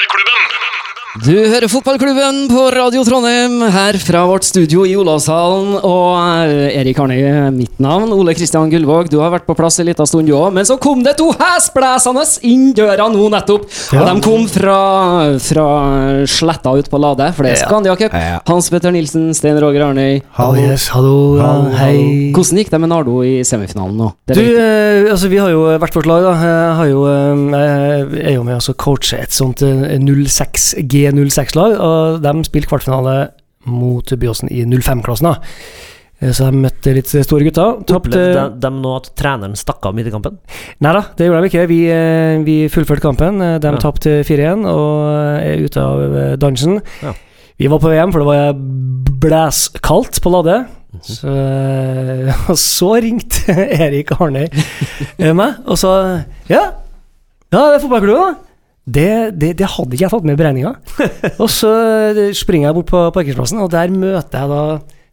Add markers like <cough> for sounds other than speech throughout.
Fotballklubben! Du hører fotballklubben på Radio Trondheim her fra vårt studio i Olavshallen. Og eh, Erik Arne mitt navn. Ole Kristian Gullvåg, du har vært på plass en liten stund, du òg. Men så kom det to hesblesende inn døra nå nettopp. Og de kom fra, fra sletta ut på Lade, for det er Scandia Cup. Hans Petter Nilsen, Stein Roger Arnøy. Hallo. Yes, hallo, ja, Hallo, hei. Hvordan gikk det med Nardo i semifinalen nå? Det Du, eh, altså vi har jo hvert vårt lag, da. Jeg, har jo, eh, jeg er jo med å coache et sånt eh, 06 G06-lag, og de spilte kvartfinale mot Byåsen i 05-klassen. da. Eh, Så de møtte litt store gutter. Opplevde de, de nå at treneren stakk av midt i kampen? Nei da, det gjorde de ikke. Vi, eh, vi fullførte kampen. Eh, De Ja. tapte 4-1 og er ute av dansen. Ja. Vi var på VM, for det var blæskaldt på Lade. Så, eh, <laughs> og så ringte <laughs> Erik Arnøy meg og sa Ja, ja det er fotballklubben, da. Det, det, det hadde ikke jeg tatt med i beregninga. <laughs> Og så eh, springer jeg bort på parkeringsplassen, og der møter jeg da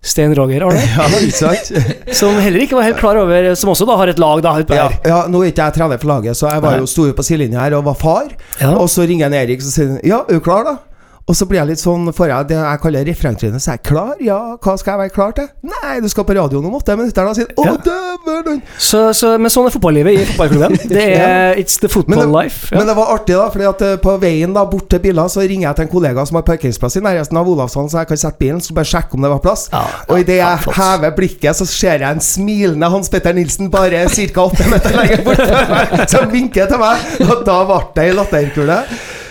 Stein Roger Arne. <laughs> Ja, <laughs> som heller ikke var helt klar over Som også da har et lag da Ja, ja, nå er ikke jeg trener for laget, så jeg var jo sto på sidelinja her og var far. Ja. Og så ringer jeg Erik og sier Ja, er du klar, da? Og så blir jeg litt sånn Får jeg det jeg kaller refrengtrynet, så er jeg klar? Ja, hva skal jeg være klar til? Nei, du skal på radioen om åtte minutter. Da sier Å, Ja. dæven! Så, så, men sånn er fotballivet i fotballklubben. <laughs> Det er It's the football Men det- life. Ja. Men det var artig, da, Fordi at eh, på veien da bort til biler så ringer jeg til en kollega som har parkeringsplass i nærheten av Olavshallen, så jeg kan sette bilen, så bare sjekke om det var plass. Ja, og idet jeg flott. hever blikket, så ser jeg en smilende Hans Petter Nilsen bare ca. åtte meter lenger bort, <laughs> som vinker til meg. Og da ble det ei latterkule.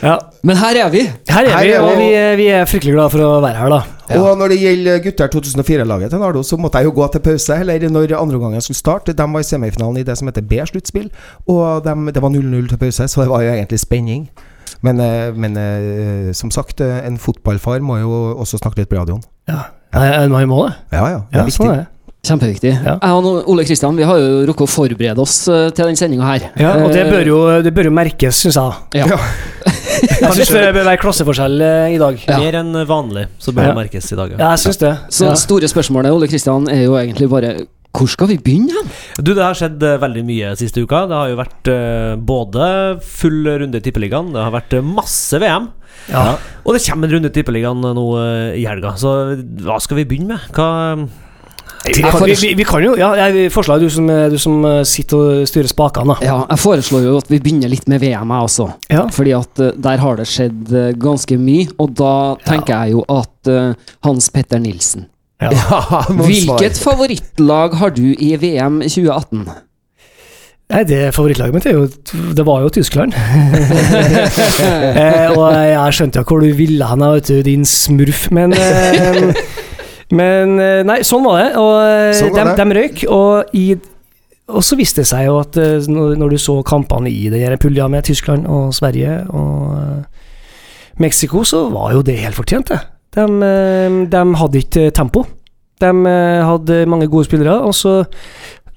Ja. Men her er vi. Her er Her vi, er og vi. vi, er- fryktelig glad for å være her, da. Og når det gjelder gutter 2004-laget til Nardo, så måtte jeg jo gå til pause. Eller når andreomgangen skulle starte. De var i semifinalen i det som heter B-sluttspill. Og de, det var 0-0 til pause, så det var jo egentlig spenning. Men, eh, men eh, som sagt, eh, en fotballfar må jo også snakke litt på radioen. Ja. ja. Er må det. Ja ja, det Ja, er viktig. sånn er det. Kjempeviktig. Ja. Jeg og Ole Kristian vi har jo rukket å forberede oss eh, til den sendinga her. Ja, og det Eh, bør jo, det bør jo merkes, syns jeg. Ja. Ja. <laughs> Jeg syns det bør være klasseforskjell eh, i dag. Ja. Mer enn vanlig, så bør Ja. det merkes i dag. Ja, jeg syns det. Så det store spørsmålet, Ole Kristian, er jo egentlig bare hvor skal vi begynne hen? Du, det har skjedd veldig mye siste uka. Det har jo vært både full runde i Tippeligaen, det har vært masse VM. Ja. Og det kommer en runde i Tippeligaen nå i helga, så hva skal vi begynne med? Hva Vi, kan, vi, vi, vi kan jo Ja, jeg foreslår du som, du som eh, sitter og styrer spakene. Ja, jeg foreslår jo at vi begynner litt med VM, jeg også. Ja. Fordi at eh, der har det skjedd eh, ganske mye, og da tenker jeg jo at uh, Hans Petter Nilsen Ja. Ja, <laughs> Hvilket favorittlag har du i VM 2018? Nei, det favorittlaget mitt er jo Det var jo Tyskland. <laughs> <laughs> eh, og jeg skjønte jo hvor du ville hen, vet du, din smurf, men eh, Men eh, nei, sånn var det. Og eh, Sånn var de, det. de røyk. Og, i, og så viste det seg jo at eh, når, du så kampene i den pulja med Tyskland og Sverige og Mexico, så var jo det helt fortjent, det. De, de hadde ikke tempo. De hadde mange gode spillere, og så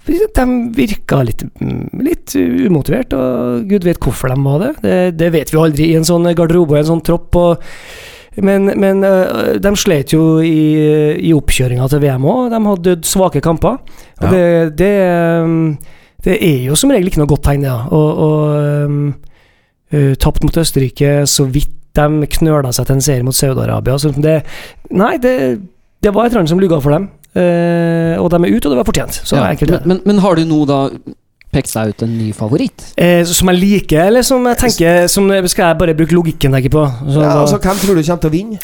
de virka litt, mm, litt umotivert, og gud vet hvorfor de var det. Det, det vet vi aldri i en sånn garderobe og en sånn tropp. Og, men, men øh, de slet jo i, i oppkjøringa til VM òg. De hadde svake kamper. Ja. det, det, øhm, det er jo som regel ikke noe godt tegn, det. Ja. Og, og um, tapt mot Østerrike, så vidt de knøla seg til en serie mot Saudi-Arabia. Det, nei, det, det var et eller annet som lugga for dem. Uh, og de er ute, og det var fortjent. Så Ja, enkelt men, men, men har du nå da pekt deg ut en ny favoritt? Eh, som jeg liker, eller som jeg tenker som Skal jeg bare bruke logikken tenker på? Så, Ja, altså, hvem tror du kommer til å vinne?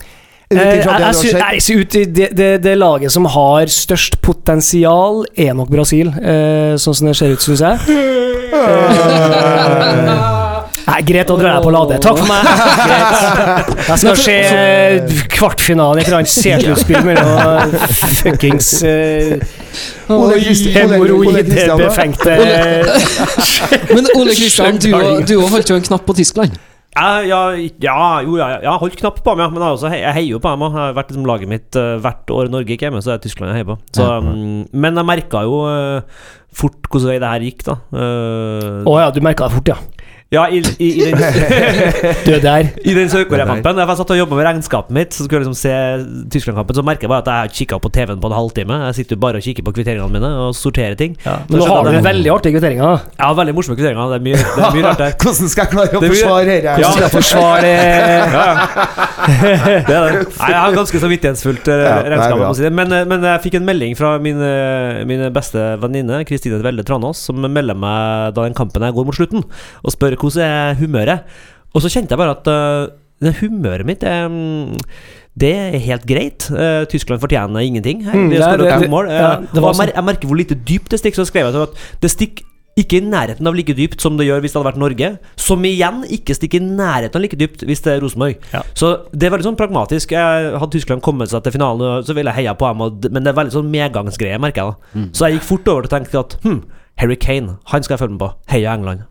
Eh, jeg, jeg, sy- ut i det, det, det laget som har størst potensial, er nok Brasil. Eh, sånn som det ser ut, syns jeg. <laughs> Eh, greit, da drar jeg på Lade. Takk for meg. <laughs> Greit. Jeg skal se eh, kvartfinalen i et eller annet C-sluttspill mellom fuckings hemoroidbefengte hemoroidebefengte Men Ole Kristian, du, du holdt jo en knapp på Tyskland. Ja, ja, ja, jo, ja, jeg har holdt knapp på dem, ja, men jeg, har også, jeg heier jo på dem. Jeg har vært liksom laget mitt eh, hvert år Norge ikke er med, så er det Tyskland jeg heier på. Så, mm, men jeg merka jo eh, fort hvordan vei det her gikk, da. Eh, oh, ja, du merka det fort, ja. Ja, i, i, i den, Du er der. <laughs> i den Sør-Korea-kampen. Jeg satt og jobba med regnskapet mitt, så skulle jeg liksom se Tyskland-kampen, så merker jeg bare at jeg har kikka på TV-en på en halvtime. Jeg sitter jo bare og kikker på kvitteringene mine og sorterer ting. Ja, men nå har du veldig artige kvitteringer. Ja, veldig morsomme kvitteringer. Det er mye, det er mye rart der. <laughs> Hvordan skal jeg klare å forsvare dette? Ja. Skal jeg forsvare <laughs> Det er det. Nei, jeg har ganske samvittighetsfullt eh, Ja, er regnskap. si. Men, eh, men jeg fikk en melding fra min, eh, min beste venninne Kristine Tvelle Tranås, som melder meg da den kampen her går mot slutten, og spør hvordan er humøret. Og så kjente jeg bare at uh, humøret mitt er um, det er helt greit. Uh, Tyskland fortjener ingenting. Her. Mm, det det- mål. Eh, ja, jeg, mer, jeg merker hvor lite dypt det stikker. Så skrev jeg til at det stikker ikke i nærheten av like dypt som det gjør hvis det hadde vært Norge. Som igjen ikke stikker i nærheten av like dypt hvis det er Rosenborg. Ja. Så det er veldig sånn pragmatisk. Jeg hadde Tyskland kommet seg til finalen, så ville jeg heia på dem, men det er veldig sånn medgangsgreie, merker jeg. da Så jeg gikk fort over til å tenke at hm, Harry Kane, han skal jeg følge med på. Heia England.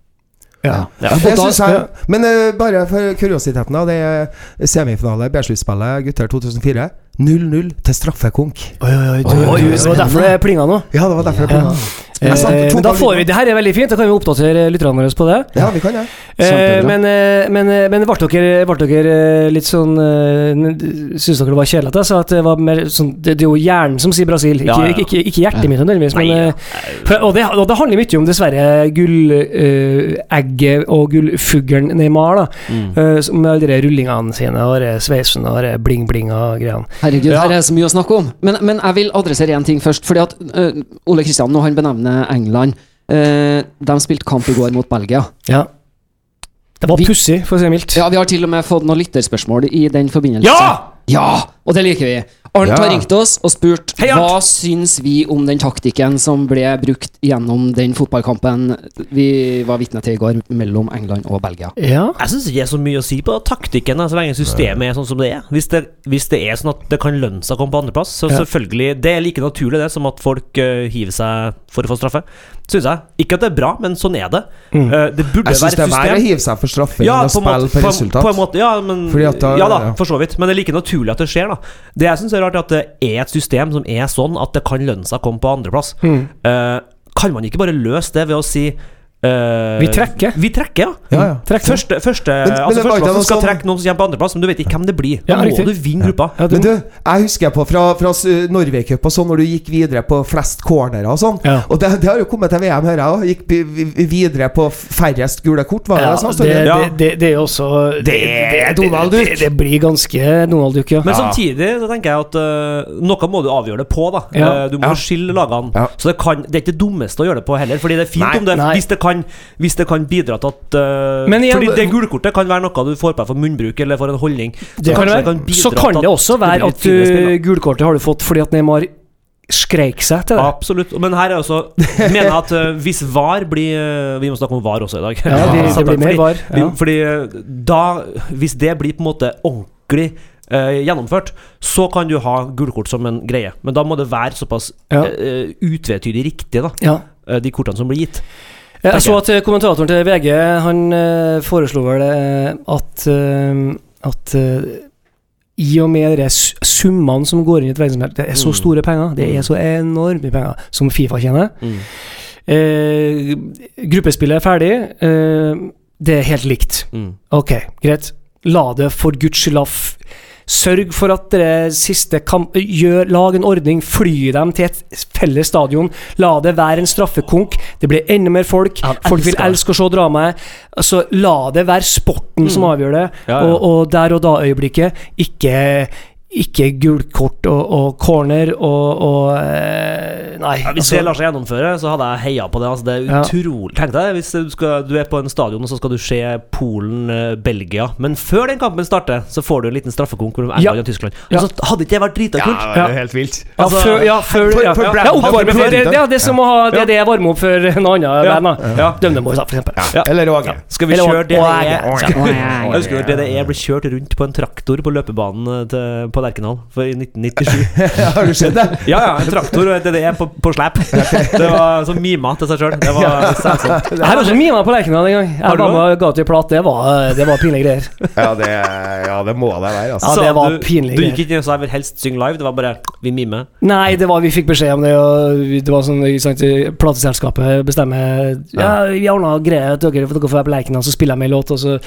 Ja. Ja, jeg, men uh, bare for kuriositeten, da. Det er semifinale B-sluttspillet gutter 2004. 0-0 til straffekonk. Oi, oi, oi, Oi, det var derfor det plinga nå. Ja, det var derfor jeg plinga. Eh, men da får vi. Det her er veldig fint, da kan vi oppdatere lytterne våre på det. Ja, vi kan det. Eh, men, eh, men, eh, men ble dere, ble dere eh, litt sånn uh, Syns dere det var kjedelig at jeg sa at det var mer sånn Det, det er jo hjernen som sier Brasil, ikke, Ja, ja, ja. ikke, ikke, ikke hjertet mitt nødvendigvis. Men, eh, for, og, det, og det handler mye om dessverre gullegget og gullfuglen Neymar, da. Mm. Uh, med alle de rullingene sine og sveisen og de bling-blinga greiene. Herregud, Ja. her er det så mye å snakke om. Men, men jeg vil adressere én ting først. Fordi at uh, Ole Kristian, når han benevner England uh, De spilte kamp i går mot Belgia. Ja. Det var pussig, for å si det mildt. Ja, Vi har til og med fått noen lytterspørsmål i den forbindelse. Ja! Ja! Og det liker vi. Arnt Ja. har ringt oss og spurt Hei, hva syns vi om den taktikken som ble brukt gjennom den fotballkampen vi var vitne til i går mellom England og Belgia. Ja. Jeg syns ikke det er så mye å si på taktikken, da, så lenge systemet er sånn som det er. Hvis det, hvis det er sånn at det kan lønne seg å komme på andreplass, så Ja. selvfølgelig Det er like naturlig det som at folk uh, hiver seg for å få straffe. Syns jeg. Ikke at det er bra, men sånn er det. Mm. Eh, det burde Jeg syns det er verre å hive seg for straffe Ja, enn å spille for på resultat. på en måte, ja, men da- Ja da, ja. for så vidt. Men det er like naturlig at det skjer, da. Det jeg syns er rart, er at det er et system som er sånn at det kan lønne seg å komme på andreplass. Mm. Uh, kan man ikke bare løse det ved å si eh, Vi trekker. Vi trekker, ja. Ja, ja. Trekker. Første, første, Men- altså men første som skal sånn- trekke noen som kommer på andreplass, men du vet ikke hvem det blir. Da Ja, må riktig. du vinne gruppa. Ja, Men du, jeg husker på fra, fra Norway Cup og sånn, når du gikk videre på flest cornerer og sånn. Ja. Og det, det har jo kommet til VM, hører jeg òg. Gikk vi- vi- videre på færrest gule kort, var det Ja, det? sånn, det, Ja. det, det, det er også Det er Donald Duck. det, det blir ganske Donald Duck, ja. Men samtidig så tenker jeg at uh, noe må du avgjøre det på, da. Ja. Eh, du må Ja. skille lagene. Ja. Så det, kan, det er ikke det dummeste å gjøre det på heller, Fordi det er fint Nei, om det nei. hvis, det kan hvis det kan bidra til at uh, Men igjen- Fordi det guldkortet kan være noe du får på deg for munnbruk eller for en holdning. Så Det kan det kan, Så kan det også være at litt uh, gulkortet har du fått fordi at Neymar skreik seg til det. Absolutt. Men her er også Mener jeg at eh, hvis VAR blir eh, Vi må snakke om VAR også i dag. Ja, det, det <laughs> blir mer var. Ja. Fordi eh, da Hvis det blir på en måte ordentlig eh, gjennomført, så kan du ha gullkort som en greie. Men da må det være såpass Ja. eh, utvetydig riktig, da. Ja. eh, de kortene som blir gitt. Jeg så at eh, kommentatoren til VG Han eh, foreslo vel eh, at At i og med de summene som går inn i et verdensmøte Det er så Mm. store penger. Det Mm. er så enormt mye penger som Fifa tjener. Eh, gruppespillet er ferdig. Eh, det er helt likt. Mm. Ok, greit. La det for guds skyld Sørg for at dere siste kamp gjør, Lag en ordning, fly dem til et felles stadion. La det være en straffekonk. Det blir enda mer folk. Folk vil elske å se dramaet. Altså, la det være sporten som avgjør det, Ja, ja. Og, og der og da-øyeblikket. Ikke ikke gult kort og, og corner og, og eh, Nei. Ja, hvis altså- det lar seg gjennomføre, så hadde jeg heia på det. Altså, det er Ja. utrolig Tenk deg hvis du, skal, du er på en stadion, og så skal du se Polen-Belgia. Men før den kampen starter, så får du en liten straffekonk mellom Ja. Og Tyskland. Ja. Altså, hadde ikke det vært drita kult? det er jo helt vilt. Ja, Altså, før, ja, før, for- ja, for ja, ja, oppvarme før. Det, det er det som å ha Det Ja. er det jeg varmer opp for noe annet Ja. band. Ja. Dømneboys, for eksempel. Ja. Eller Åge. Skal vi Eller kjøre det DDE? er? Jeg husker når DDE ble kjørt rundt på en traktor på løpebanen til, på Lerkendal for i 1997. <laughs> Har du sett det? <laughs> Ja, ja, en traktor og et DDE på, på slep. <laughs> Det var sånn mima til seg sjøl. Det var selvsagt. Jeg har også mima på Lerkendal en gang. Jeg var med og ga til plate. Det var, det var pinlige greier. Ja, det, ja, det må det være, altså. Ja, det var pinlige greier. Du gikk ikke inn og sa 'jeg vil helst synge live', det var bare 'vi mimer'. Nei, det var, vi fikk beskjed om det, og det var sånn sant, Plateselskapet bestemmer Ja, vi ordna greier til dere, for dere får være på Lerkendal, så spiller jeg med en låt, og så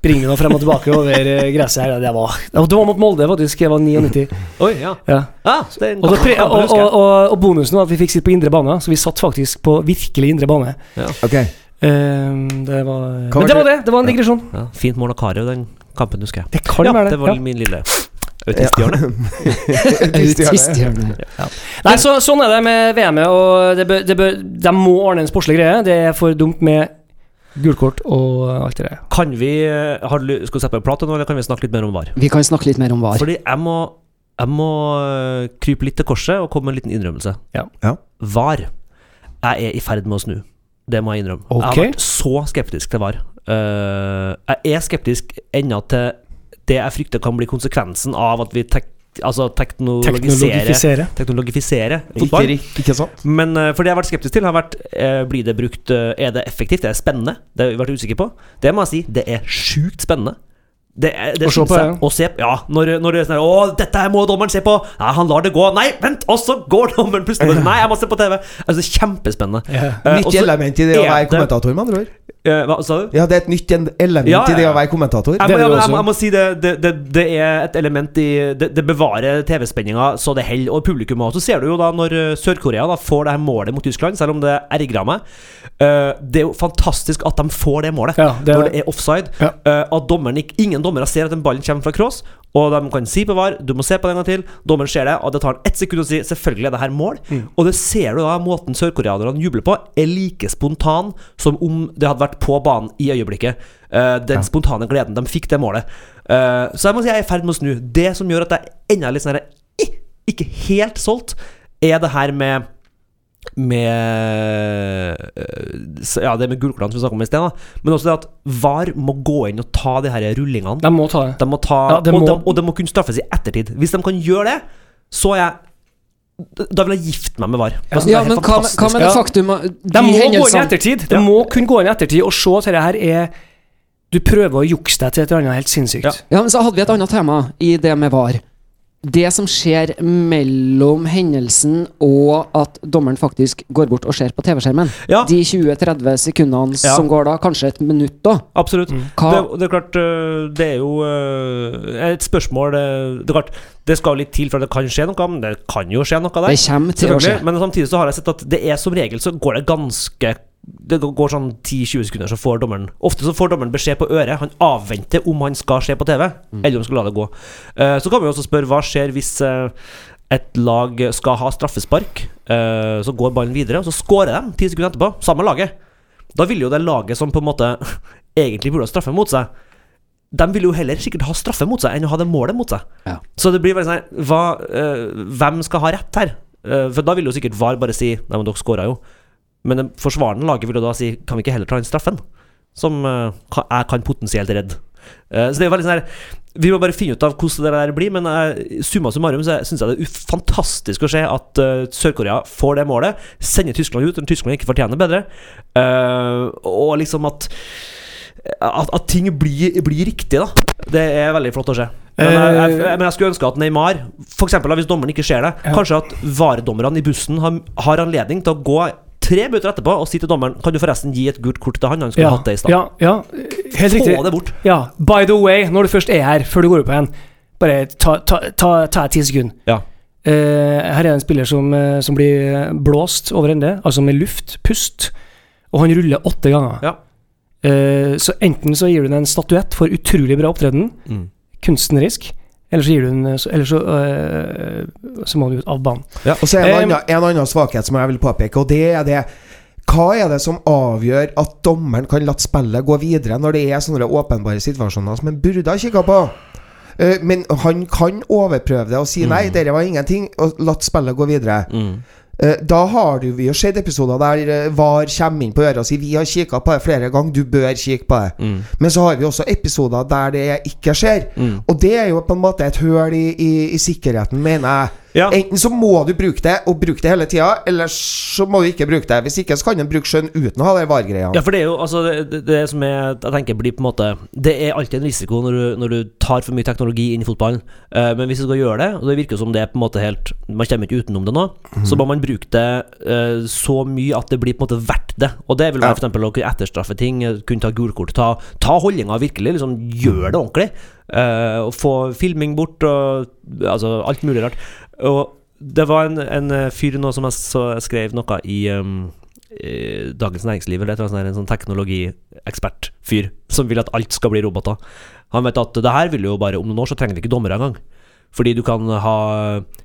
nå frem og tilbake over eh, gresset her. Det var, det var mot Molde, faktisk. Jeg var 99. <laughs> Oi, ja. Ja. Ah, Og, og, og, og, og bonusen var at vi fikk sitte på indre bane, så vi satt faktisk på virkelig indre bane. Ok. Ehm, det var Men det var det- det! Var en digresjon. Ja, fint mål av Carew, den kampen, husker jeg. Det kan Ja, være det. det var ja. min lille <laughs> autisthjørne. <laughs> Autiststjerne. Nei, så, sånn er det med VM-et, og det bør, det bør, de må ordne en sportslig greie. Det er for dumt med gulkort og alt det der. Kan vi eh, har, du Skal vi sette på en plate nå, eller kan vi snakke litt mer om VAR? Vi kan snakke litt mer om VAR. Fordi jeg må, jeg må eh, krype litt til korset og komme med en liten innrømmelse. Ja. Ja. VAR. Jeg er i ferd med å snu. Det må jeg innrømme. Jeg har vært så skeptisk til VAR. Uh, jeg er skeptisk ennå til det jeg frykter kan bli konsekvensen av at vi tek, altså teknologisere. Teknologifisere. Teknologifisere Ikke, fotball. ikke sant? Men uh, for det jeg har vært skeptisk til, har vært uh, Blir det brukt uh, Er det effektivt? Er det spennende? Det har jeg vært usikker på. Det må jeg si. Det er sjukt spennende. Det, det Å se på, ja. Å se Ja, når, når det er sånn Å, dette her må dommeren se på! Nei, han lar det gå. Nei, vent! Og så går dommeren plutselig Nei, jeg må se på TV! Altså, kjempespennende. Ja. Uh, Nytt element i det å være kommentator, med andre ord. Uh, Hva sa du? Ja, det er et nytt element Ja, i det å være kommentator. Jeg jeg, må- jeg må si det, det, det, det er et element i Det, det bevarer TV-spenninga så det holder, og publikum òg. Så ser du jo da når eh, Sør-Korea da får det her målet mot Tyskland, selv om det ergrer meg. uh, det er jo fantastisk at de får det målet. Ja, det når det er offside. Ja. at dommeren ikke, ingen dommere ser at den ballen kommer fra cross, og de kan si på VAR Du må se på det en gang til. Dommeren ser det, og det tar ett sekund å si selvfølgelig er det her mål. Mm. Og det ser du da, måten sørkoreanerne jubler på, er like spontan som om det hadde vært på banen i øyeblikket. Uh, den spontane gleden. De fikk det målet. Uh, så jeg må si jeg er i ferd med å snu. Det som gjør at jeg ennå er litt sånn Ikke helt solgt, er det her med med eh, Ja, det med gulkortene som vi snakka om i sted. Men også det at VAR må gå inn og ta de her rullingene. De må ta det. De må ta, Ja, det og, må- de, og det må kunne straffes i ettertid. Hvis de kan gjøre det, så er jeg Da vil jeg gifte meg med VAR. Ja, Ja, det er men hva, hva med det faktum at De de må gå inn i ettertid. De Ja. må kunne gå inn i ettertid og se at dette her er Du prøver å jukse deg til et eller annet helt sinnssykt. Ja. Ja, men så hadde vi et annet tema i det med VAR. Det som skjer mellom hendelsen og at dommeren faktisk går bort og ser på TV-skjermen. Ja, De 20-30 sekundene Ja. som går da, kanskje et minutt da. absolutt. Hva, Det, det er klart øh, Det er jo øh, et spørsmål Det, Det er klart Det skal litt til for at det kan skje noe, men det kan jo skje noe der. det kommer til å skje. Men samtidig så har jeg sett at det er som regel så går det ganske Det går sånn 10-20 sekunder, så får dommeren Ofte så får dommeren beskjed på øret. Han avventer om han skal se på TV, eller om han skal la det gå. Uh, så kan vi også spørre hva skjer hvis uh, et lag skal ha straffespark, Uh, så går ballen videre, og så scorer de ti sekunder etterpå, samme laget. Da vil jo det laget som på en måte <laughs> egentlig burde ha straffe mot seg, de vil jo heller sikkert ha straffe mot seg enn å ha det målet mot seg. Ja. Så det blir veldig sånn hva, uh, Hvem skal ha rett her? Uh, for da vil jo sikkert VAR bare si Nei, men dere skåra jo. Men det forsvarende laget vil jo da si Kan vi ikke heller ta den straffen? Som uh, kan, jeg kan potensielt redde. Så det er jo veldig sånn her Vi må bare finne ut av hvordan det der blir, men summa summarum så syns jeg det er fantastisk å se at Sør-Korea får det målet, sender Tyskland ut, når Tyskland ikke fortjener bedre, og liksom at at, at ting blir, blir riktig, da. Det er veldig flott å se. Men jeg, jeg, jeg, men jeg skulle ønske at Neymar, for eksempel, hvis dommeren ikke ser det, Ja. kanskje at varedommerne i bussen har, har anledning til å gå tre minutter etterpå og si til dommeren Kan du forresten gi et gult kort til han? Han skulle Ja, hatt det i stad. ja, ja, helt riktig. Få det bort. Ja, by the way, når du først er her, før du går opp igjen, bare ta, ta, ta, ta ti sekunder. Ja. Uh, her er en spiller som, eh, som blir blåst over ende, altså med luft, pust, og han ruller åtte ganger. Ja. Eh, så enten så gir du den en statuett for utrolig bra opptreden, Mm. kunstnerisk, eller så gir du den så- Eller så, øh, så må du ut av banen. Og så er det en, Eh, annen- en annen svakhet som jeg vil påpeke, og det er det Hva er det som avgjør at dommeren kan la spillet gå videre når det er sånne åpenbare situasjoner som en burde ha kikka på? Eh, men han kan overprøve det og si nei, dette var ingenting, og la spillet gå videre. Mm. Eh, Da har du vi jo sett episoder der eh, VAR kommer inn på øret og sier 'Vi har kikka på det flere ganger, du bør kikke på det'. Mm. Men så har vi også episoder der det ikke skjer. Mm. Og det er jo på en måte et høl i, i, i sikkerheten, mener jeg. Ja. Enten så må du bruke det, og bruke det hele tida, eller så må du ikke bruke det. Hvis ikke så kan en bruke skjønn uten å ha de VAR-greia. Ja, for det er jo altså det, det, det som jeg, jeg tenker blir på en måte Det er alltid en risiko når du, når du tar for mye teknologi inn i fotballen. Uh, men hvis du skal gjøre det, og det virker som det er på en måte helt Man kommer ikke utenom det nå, så må man bruke det uh, så mye at det blir på en måte verdt det. Og det vil være Ja. eksempel å kunne etterstraffe ting, eh, kunne ta gulkort, ta, ta holdninga virkelig, liksom gjør det ordentlig. Uh, og få filming bort, og altså alt mulig rart. Og det var en, en eh, fyr nå som jeg så skrev noe i um, Dagens Næringsliv eller jeg tror en sånn teknologiekspertfyr som vil at alt skal bli roboter. Han vet at det her vil jo bare Om noen år så trenger vi ikke dommere engang. Fordi du kan ha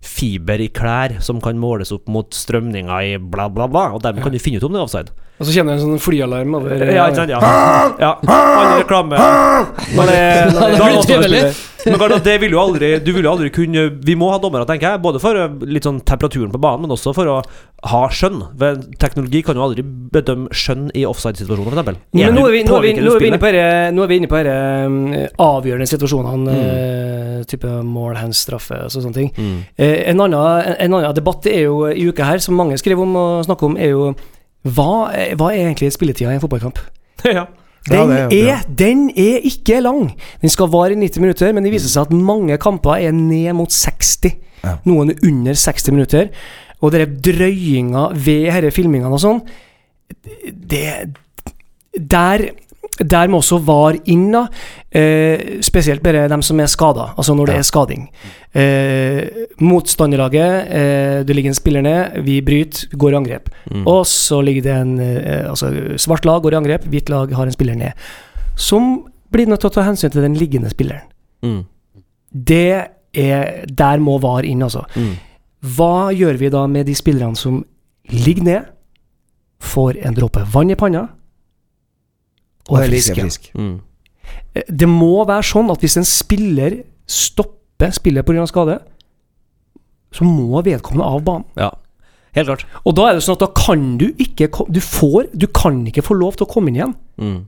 fiber i klær som kan måles opp mot strømninger i bla, bla, bla. Og dermed kan du finne ut om det er offside. Og så kjenner du en sånn flyalarm over Ja, ikke sant? Ja. ja. All reklame. Men det, det men vil jo aldri Du vil jo aldri kunne Vi må ha dommere, tenker jeg. Både for eh, litt sånn temperaturen på banen, men også for å ha skjønn. Teknologi kan jo aldri bedømme skjønn i offside-situasjoner, f.eks. Men nå er vi, nå er vi, nå er vi inne på dette- nå er vi inne på um, avgjørende situasjonene. mm. type mål, hands, straffe og sånne ting. Mm. Eh, en, annen, en annen debatt er jo i uka her, som mange skriver om og snakker om, er jo hva, er- hva er egentlig spilletida i en fotballkamp? <laughs> ja. Ja, Den, ja, er er, den er ikke lang. Den skal vare i 90 minutter, men det viser seg at mange kamper er ned mot 60. Ja. Noen er under 60 minutter. Og denne drøyinga ved disse filmingene og sånn, det Der der må også VAR inn, da. Eh, spesielt bare dem som er skada, altså når det Ja. er skading. Eh, motstanderlaget, eh, det ligger en spiller ned, vi bryter, går i angrep. Mm. Og så ligger det en eh, Altså, svart lag går i angrep, hvitt lag har en spiller ned. Som blir nødt til å ta hensyn til den liggende spilleren. Mm. Det er Der må VAR inn, altså. Mm. Hva gjør vi da med de spillerne som ligger ned, får en dråpe vann i panna og er frisk. frisk. Mm. Eh, Det må være sånn at hvis en spiller stopper spillet pga. skade, så må vedkommende av banen. Ja. Helt klart. Og da er det sånn at da kan du ikke Du får Du kan ikke få lov til å komme inn igjen Mm.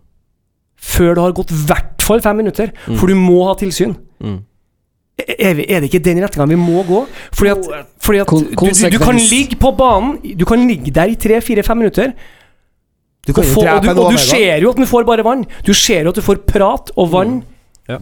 før det har gått i hvert fall fem minutter, for du må ha tilsyn. Mm. Er, vi, er det ikke den retninga vi må gå? Fordi at, fordi at du, du, du kan ligge på banen Du kan ligge der i tre-fire-fem minutter, Du og, kan få, og, du, og du ser jo at du får bare vann. Du ser jo at du får prat og vann, Ja.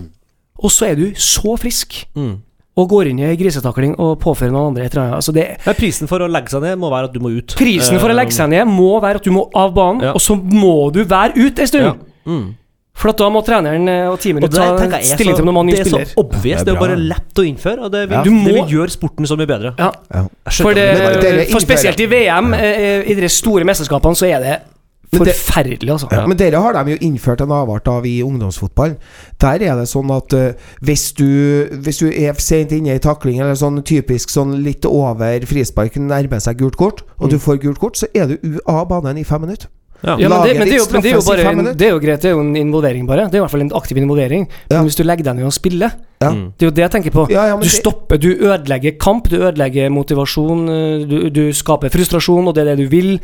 og så er du så frisk. Mm. Og går inn i grisetakling og påfører noen andre et eller annet. Altså det, Men prisen for å legge seg ned må være at du må ut. prisen for å legge seg ned må være at du må av banen, Ja. og så må du være ute en stund. Ja. Mm. For at da må treneren eh, og teamet ta stilling til om man spiller. det er så obvious. Det det er jo bare lett å innføre, og det vil, Ja. Du det vil gjøre sporten så mye bedre. Ja, Ja. For det, for spesielt i VM, eh, i de store mesterskapene, så er det- forferdelig, altså. Ja. Men dere har de jo innført en avart av i ungdomsfotball. Der er det sånn at uh, hvis, du, hvis du er sent inne i takling, eller sånn typisk sånn litt over frisparken, nærmer seg gult kort, og du får gult kort, så er du u av banen i fem minutter. Ja. Ja, men det, men det, er jo, men det er jo bare. Det er jo greit, det er jo en involvering, bare. Det er i hvert fall en aktiv involvering. Ja. Men hvis du legger deg ned og spiller, Ja. Mm. det er jo det jeg tenker på. Ja, ja, du det- stopper, du ødelegger kamp, du ødelegger motivasjon, eh, du, du skaper frustrasjon, og det er det du vil.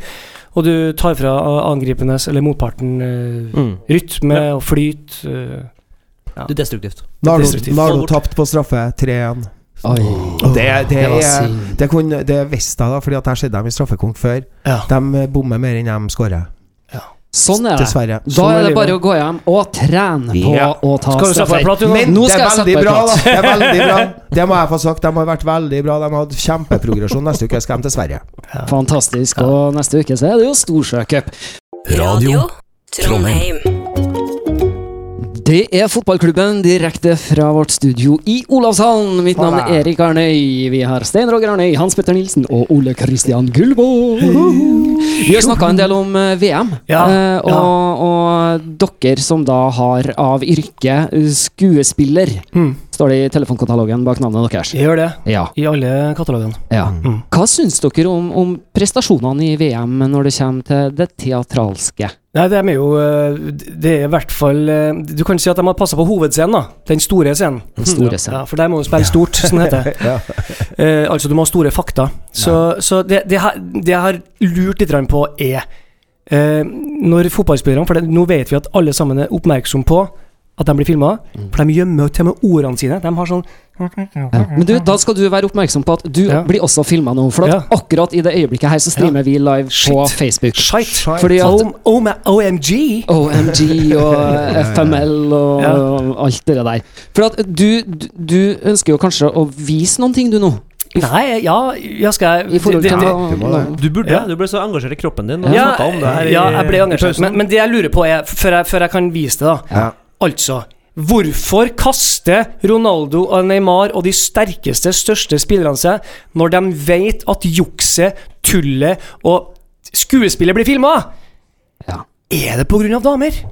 Og du tar fra angripenes, eller motparten, eh, Mm. rytme og flyt. Ja. Det er destruktivt. Nardo tapt på straffe 3-1. Oi. Og det, det, Det er. Det, kunne, det visste jeg, da, Fordi at jeg har sett dem i straffekonk før. Ja. De bommer mer enn de skårer. Sånn er det. Dessverre. Da Sånn er det livet. bare å gå hjem og trene på Ja. å ta straffer. Men Nå det skal er jeg sette veldig bra, da. Det er veldig bra. <laughs> Det må jeg få sagt. De har vært veldig bra. De har hatt kjempeprogresjon. Neste uke skal de til Sverige. Fantastisk. Og neste uke så er det jo Storsjøcup. Radio Trondheim. Det er fotballklubben direkte fra vårt studio i Olavshallen. Mitt navn er Erik Arnøy. Vi har Stein Roger Arnøy, Hans Petter Nilsen og Ole Kristian Gullvåg. Vi har snakka en del om eh, VM. Ja, ja. og, og dere som da har av yrke eh, skuespiller, Mm. står det i telefonkatalogen bak navnet deres. Jeg gjør det. Ja. I alle katalogene. ja. Mm. Hva syns dere om, om prestasjonene i VM når det kommer til det teatralske? Nei, de er jo eh, Det er i hvert fall eh, Du kan si at de har passa på hovedscenen, da. Den store scenen. Den store scenen. Ja, for der må du spille stort, som det heter. <laughs> Eh, altså, du må ha store fakta. Så, så det, det, har- det jeg har lurt litt på, er eh, Når fotballspillerne For det, nå vet vi at alle sammen er oppmerksom på at de blir filma, Mm. for de gjemmer til og med ordene sine. De har sånn Ja. Men du, da skal du være oppmerksom på at du Ja. blir også filma nå. For at Ja. akkurat i det øyeblikket her så streamer vi live på Shit. Facebook. Fordi at OMG! OMG og <laughs> FML og Ja. alt det der. For at du, du, ønsker jo kanskje å vise noen ting, du nå? Nei, ja, jeg skal I forhold det- til Du burde Ja. Du ble så engasjert i kroppen din. Og ja, om det her i, ja, jeg ble engasjert. Men, men det jeg lurer på, er før jeg, før jeg kan vise det, da Ja. Altså, hvorfor kaster Ronaldo og Neymar og de sterkeste, største spillerne seg når de vet at jukset, tullet og skuespillet blir filma? Ja. Er det av damer?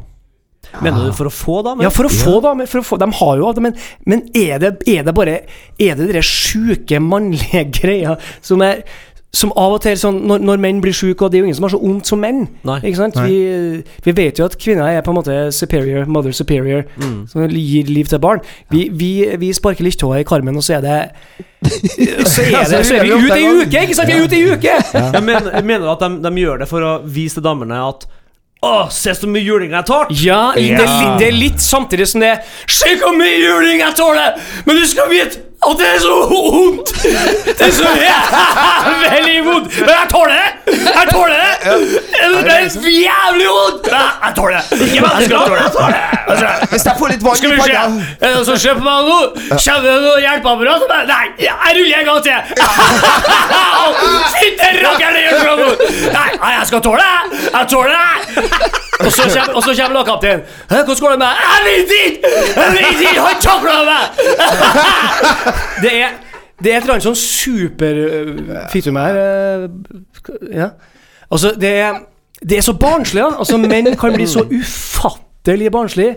Mener du for å få damer? Ja, for å få damer. For å få, de har jo det, men, men er, det, er det bare Er det de sjuke mannlige <laughs> greia som er som av og til sånn, når, når menn blir syke, og det er jo ingen som har så vondt som menn. Nei. Ikke sant? Nei. Vi, vi vet jo at kvinner er på en måte superior, mother superior, Mm. som gir liv til barn. Vi, vi, vi sparker liltåa i karmen, og så er det <laughs> Så er, det, så er vi ute i uke, ikke sant? Vi er ute i uke! Jeg mener, jeg mener at de, de gjør det for å vise til damene at Å, se så mye juling jeg tar! Ja, Det, er litt, det er litt samtidig som det er Se hvor mye juling jeg tåler! Men du skal vite at det er så vondt! Det er så jævlig <laughs> vondt! Men jeg tåler det! Jeg tåler det! Det er så jævlig vondt! Ja, Jeg tåler det! Ikke! Altså, Hvis jeg får litt Skal i panna Er det noen som ser på meg nå? Kommer det noe hjelpeapparat? Nei, jeg ruller en gang til! Fytte rakkeren, det gjør så vondt! Nei, nei, jeg skal tåle det! Jeg tåler det! Og så kommer, og så kommer lagkapteinen. «Hæ, Hvordan går det med deg?' Jeg vet ikke! Jeg vet ikke! Han takla meg! Det er det er et eller annet sånn super uh, Fikk du meg her? Uh, ja. Altså, det er, det er så barnslig, da. Altså, menn kan bli så ufattelig barnslig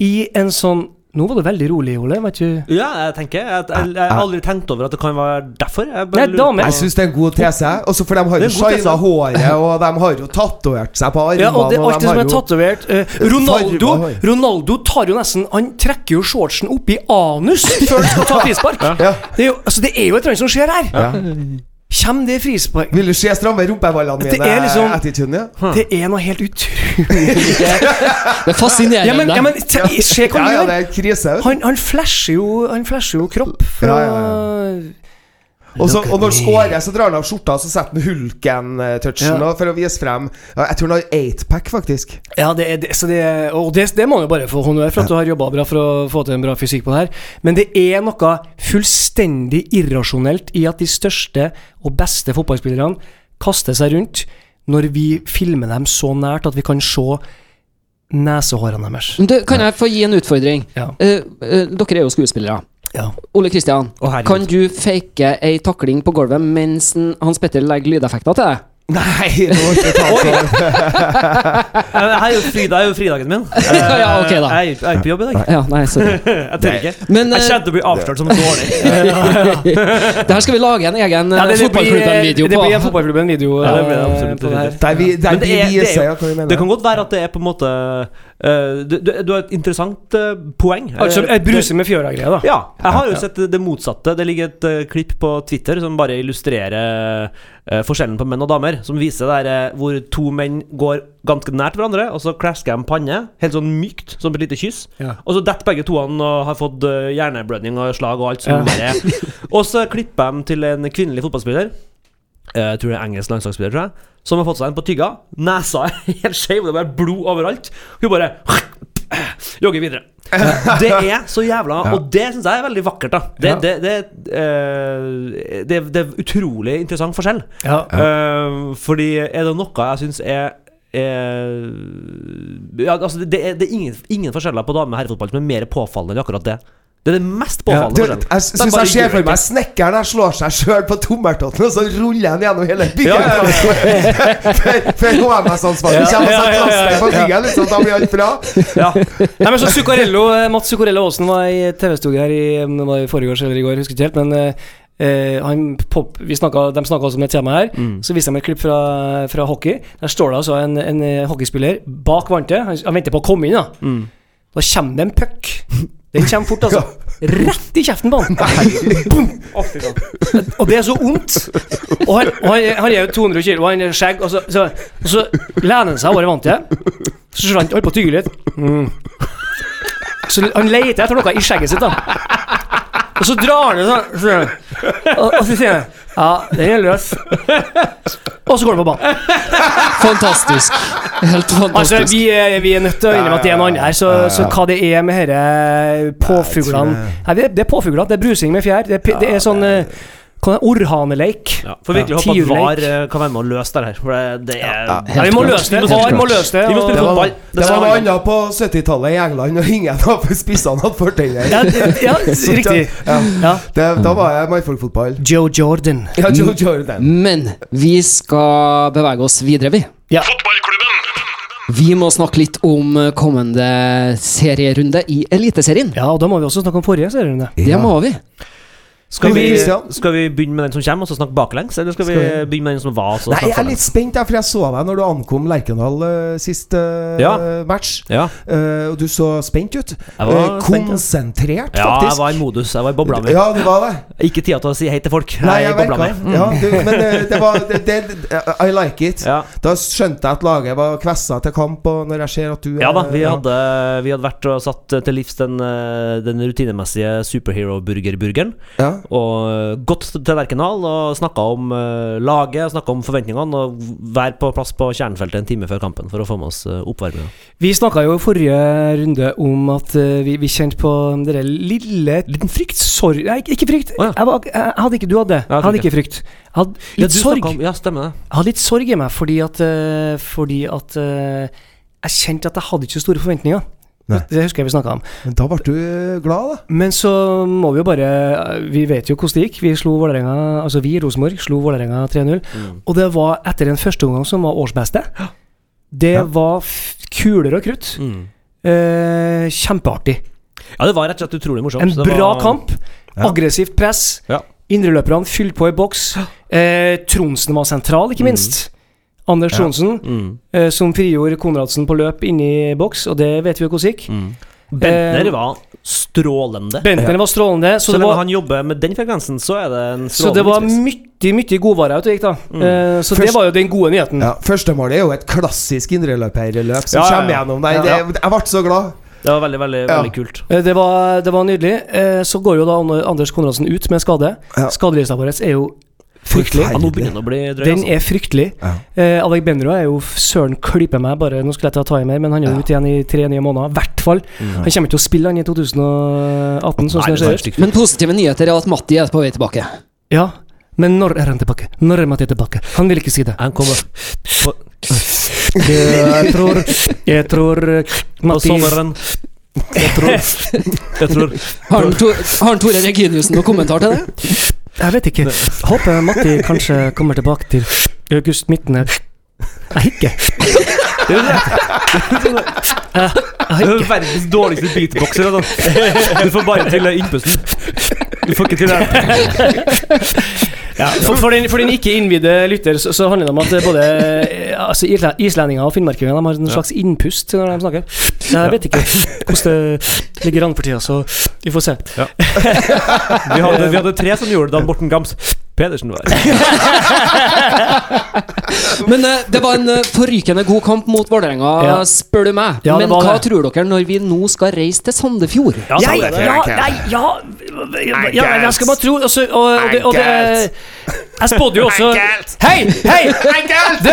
i en sånn Nå var det veldig rolig, Ole. Var ikke... Ja, jeg tenker Jeg, har aldri tenkt over at det kan være derfor. Jeg Nei, damer. Jeg syns det er en god tese. Også for de har jo shina håret, og de har jo tatovert seg på armene. Ja, og det, er alt det som er tatovert eh, Ronaldo Ronaldo tar jo nesten Han trekker jo shortsen opp i anus før han skal ta frispark. Ja. Det, er jo, altså, det er jo et eller annet som skjer her. Ja. Kommer det frispark Vil du se stramme rumpeballene mine? Det er liksom- attituden, ja? Det er noe helt utrolig <laughs> Det er fascinerende. Ja, men, ja, men se hva Ja, han ja, gjør! er vet du. Han, han flasher jo Han flasher jo kropp fra Ja, Og, så, og når han scorer, så drar han av skjorta, så setter han Hulken-touchen Ja. for å vise frem Jeg tror han har eightpack, faktisk. Ja, det, er- det, så det, og det, det må han jo bare få honnør for at du har jobba bra for å få til en bra fysikk på det her. Men det er noe fullstendig irrasjonelt i at de største og beste fotballspillerne kaster seg rundt når vi filmer dem så nært at vi kan se nesehårene deres. Du, kan jeg få gi en utfordring? Ja. Uh, uh, dere er jo skuespillere. Ja. Ole Kristian, kan du fake ei takling på gulvet mens en- Hans Petter legger lydeffekter til deg? Nei, nå må ikke ta sånn. <laughs> Er jo Frida det er jo fridagen min. <laughs> Ja, ja, ok da. Jeg er jeg er på jobb i dag. Ja, nei, sorry. <laughs> Jeg tør ikke. Men Jeg eh, kjente å bli avslørt som dårlig. det her skal vi lage en egen Ja, eh, det, det, blir, Fotballklubben-video det på. en fotballklubben-video. Ja, det blir det eh, absolutt. det det det. Det kan godt være at det er på en måte eh, du, du, du har et interessant eh, poeng. Altså Eh, et bruse med fjøra-greie, da. Ja, jeg har jo sett det motsatte. Det ligger et eh, klipp på Twitter som bare illustrerer eh, forskjellen på menn og damer. Som viser der, eh, hvor to menn går ganske nært hverandre, og så klasker de panne, helt sånn mykt, som et lite kyss. Ja. Og så detter begge toene og har fått eh, hjerneblødning og slag og alt som Ja. er. <laughs> Og så klipper de til en kvinnelig fotballspiller. Eh, Jeg tror det er engelsk landslagsspiller, tror jeg. Som har fått seg en på tygga. Nesa er <laughs> helt skeiv, det er bare blod overalt. Hun bare <sniffs> jogger videre. Det er så jævla Og det syns jeg er veldig vakkert. da Det, Ja. det, det, eh, det, det er utrolig interessant forskjell. Ja. Uh, fordi er det noe jeg syns er er, ja, altså det, er, det er ingen, ingen forskjeller på dame- og herrefotball som er mer påfallende enn akkurat det. Det er det mest Du, påfallende. jeg forskjellen. syns jeg ser for meg snekkeren her slår seg sjøl på tommeltotten, og så ruller han gjennom hele bygget. Ja, ja, ja, <laughs> For HMS-ansvaret Ja, kommer og ja, setter ja, ja, plaster på bygget, liksom. Da blir alt bra. Ja. Nei, men så Zuccarello, eh, Mats Zuccarello Aasen var i TV-studio her i, om det var i forrige år eller i går, jeg husker ikke helt. Men han pop, vi snakket, De snakka også om det temaet her. Mm. Så viste de et klipp fra, fra hockey. Der står det altså en, en hockeyspiller bak vantet. Han, han venter på å komme inn. Da Mm. Da kommer det en puck. <laughs> Den kommer fort, altså. Rett i kjeften på han. Og det er så vondt. Og han, og han, han er jo 200 kilo, og han er skjegg, og så, så, og så lener han seg over vantet. Så ser han holder på å tygge litt. Mm. Så han leter etter noe i skjegget sitt, da. Og så drar han det sånn, og, og så sier han Ja, den er løs. Og så går den på banen. Fantastisk. Helt Altså, fantastisk. vi er, vi er nødt til å innrømme at det er noe annet her. Så, så hva det er med disse påfuglene Nei, det, det er påfugler. Det er brusing med fjær. Det er, det er sånn Orrhaneleik. Ja, for virkelig håpe at VAR eh, kan være med å løse det her. For det, det er Ja, vi må løse det. VAR må løse det. Vi må og- spille Det var, fotball. det var noe annet på 70-tallet i England, og ingen av spissene hadde fortenner. Ja, ja, <laughs> riktig. Ja. Ja. Det, da var jeg mannfolkfotball. Joe Jordan. Ja, Joe Jordan. Men vi skal bevege oss videre, vi. Ja. Vi må snakke litt om kommende serierunde i Eliteserien. ja, og da må vi også snakke om forrige serierunde. Det må vi. Skal vi, skal vi begynne med den som kommer, og så snakke baklengs? Eller skal vi Skal vi- begynne med den som var? så Nei, jeg er litt spent, for jeg så deg når du ankom Lerkendal uh, sist eh, Ja. match. Ja, Uh, og du så spent ut. var Eh, spent. ja. faktisk. Ja, jeg var i modus. Jeg var i bobla mi. Ja, du var det. Ikke tida til å si hei til folk. Nei, Jeg jeg bobla mi. Mm. ja, du, Men det var det, det, I like it. Da skjønte jeg at laget var kvessa til kamp, og når jeg ser at du Ja da, vi hadde, vi hadde vært og satt til livs den, den rutinemessige superhero-burgerburgeren. ja. Og gått til Lerkendal og snakka om eh, laget, snakka om forventningene, og være på plass på kjernefeltet en time før kampen for å få med oss uh, oppvarminga. Vi snakka jo i forrige runde om at eh, vi, vi kjente på det lille Liten frykt. Sorg Nei, ikke- frykt. Oh, ja. jeg, var, jeg hadde ikke Du hadde det. Jeg hadde ikke frykt. Jeg hadde litt ja, sorg. Om, ja, stemmer det. Jeg hadde litt sorg i meg fordi at eh, Fordi at eh, jeg kjente at jeg hadde ikke så store forventninger. Nei. Det husker jeg vi snakka om. Men da ble du eh, glad, da. Men så må vi jo bare Vi vet jo hvordan det gikk. Vi slo Vålerenga Altså vi, Rosenborg, slo Vålerenga 3-0. Mm. Og det var etter en første omgang som var årsbeste. Det Ja. var kuler og krutt. Mm. Eh, kjempeartig. Ja, det var rett og slett utrolig morsomt. En Det bra var- kamp. Ja. Aggressivt press. Ja. Indreløperne fylte på i boks. Eh, Tronsen var sentral, ikke minst. Anders Ja. Mm. eh, som frigjorde Konradsen på løp inni boks, og det vet vi jo hvordan gikk. Mm. Bentner Eh, var strålende. Bentner var strålende, så, Så det lenge han jobber med den frekvensen, så er det en så det var mye, mye godvarer ute og gikk, da. Mm. Eh, så det var jo den gode nyheten. Ja, Førstemålet er jo et klassisk indreløperløp som Ja, ja, ja. kommer gjennom der. Ja. Jeg ble så glad. Det var veldig, veldig, Ja. veldig kult. Eh, Det var, det var nydelig. Eh, Så går jo da Anders Konradsen ut med skade. Ja. Skadelista vår er jo fryktelig. Ja, nå begynner den å bli drøy. Den Altså. er fryktelig. Ja. Eh, Alec Benro er jo søren klype meg, bare Nå skulle jeg ta ta i mer, men han er jo Ja. ute igjen i tre nye måneder. I hvert fall. Mm. Han kommer ikke til å spille han i 2018, sånn Nei, som det ser Men positive nyheter er at Matti er på vei tilbake. Ja, men når er han tilbake? Når er Matti tilbake? Han vil ikke si det. Han kommer på, Jeg tror Jeg tror eh, på sommeren. Jeg tror Jeg tror Har han Tor- har han Tore Reginiussen noen kommentar til det? Jeg vet ikke. Håper Matti kanskje kommer tilbake til august midten her. Det er er verdens dårligste beatboxer. Altså. Du får bare til innpusten. Du får ikke til det. Ja, for, for, den, for den ikke innvidde lytter, så, så handler det om at både eh, altså, islendinger og finnmarkinger har en slags innpust når de snakker. Jeg vet ikke hvordan det ligger an for tida, så vi får se. Vi hadde, vi hadde tre som gjorde det da Morten Gams Pedersen var <laughs> Men eh, det var en eh, forrykende god kamp mot Vålerenga, Ja. spør du meg. Ja, det Men var hva det. tror dere når vi nå skal reise til Sandefjord? Ja, Jeg, ja, nei, ja, ja, ja, jeg skal bare tro altså, og, og, det, og det, Jeg spådde jo også Hei! Hei! Du!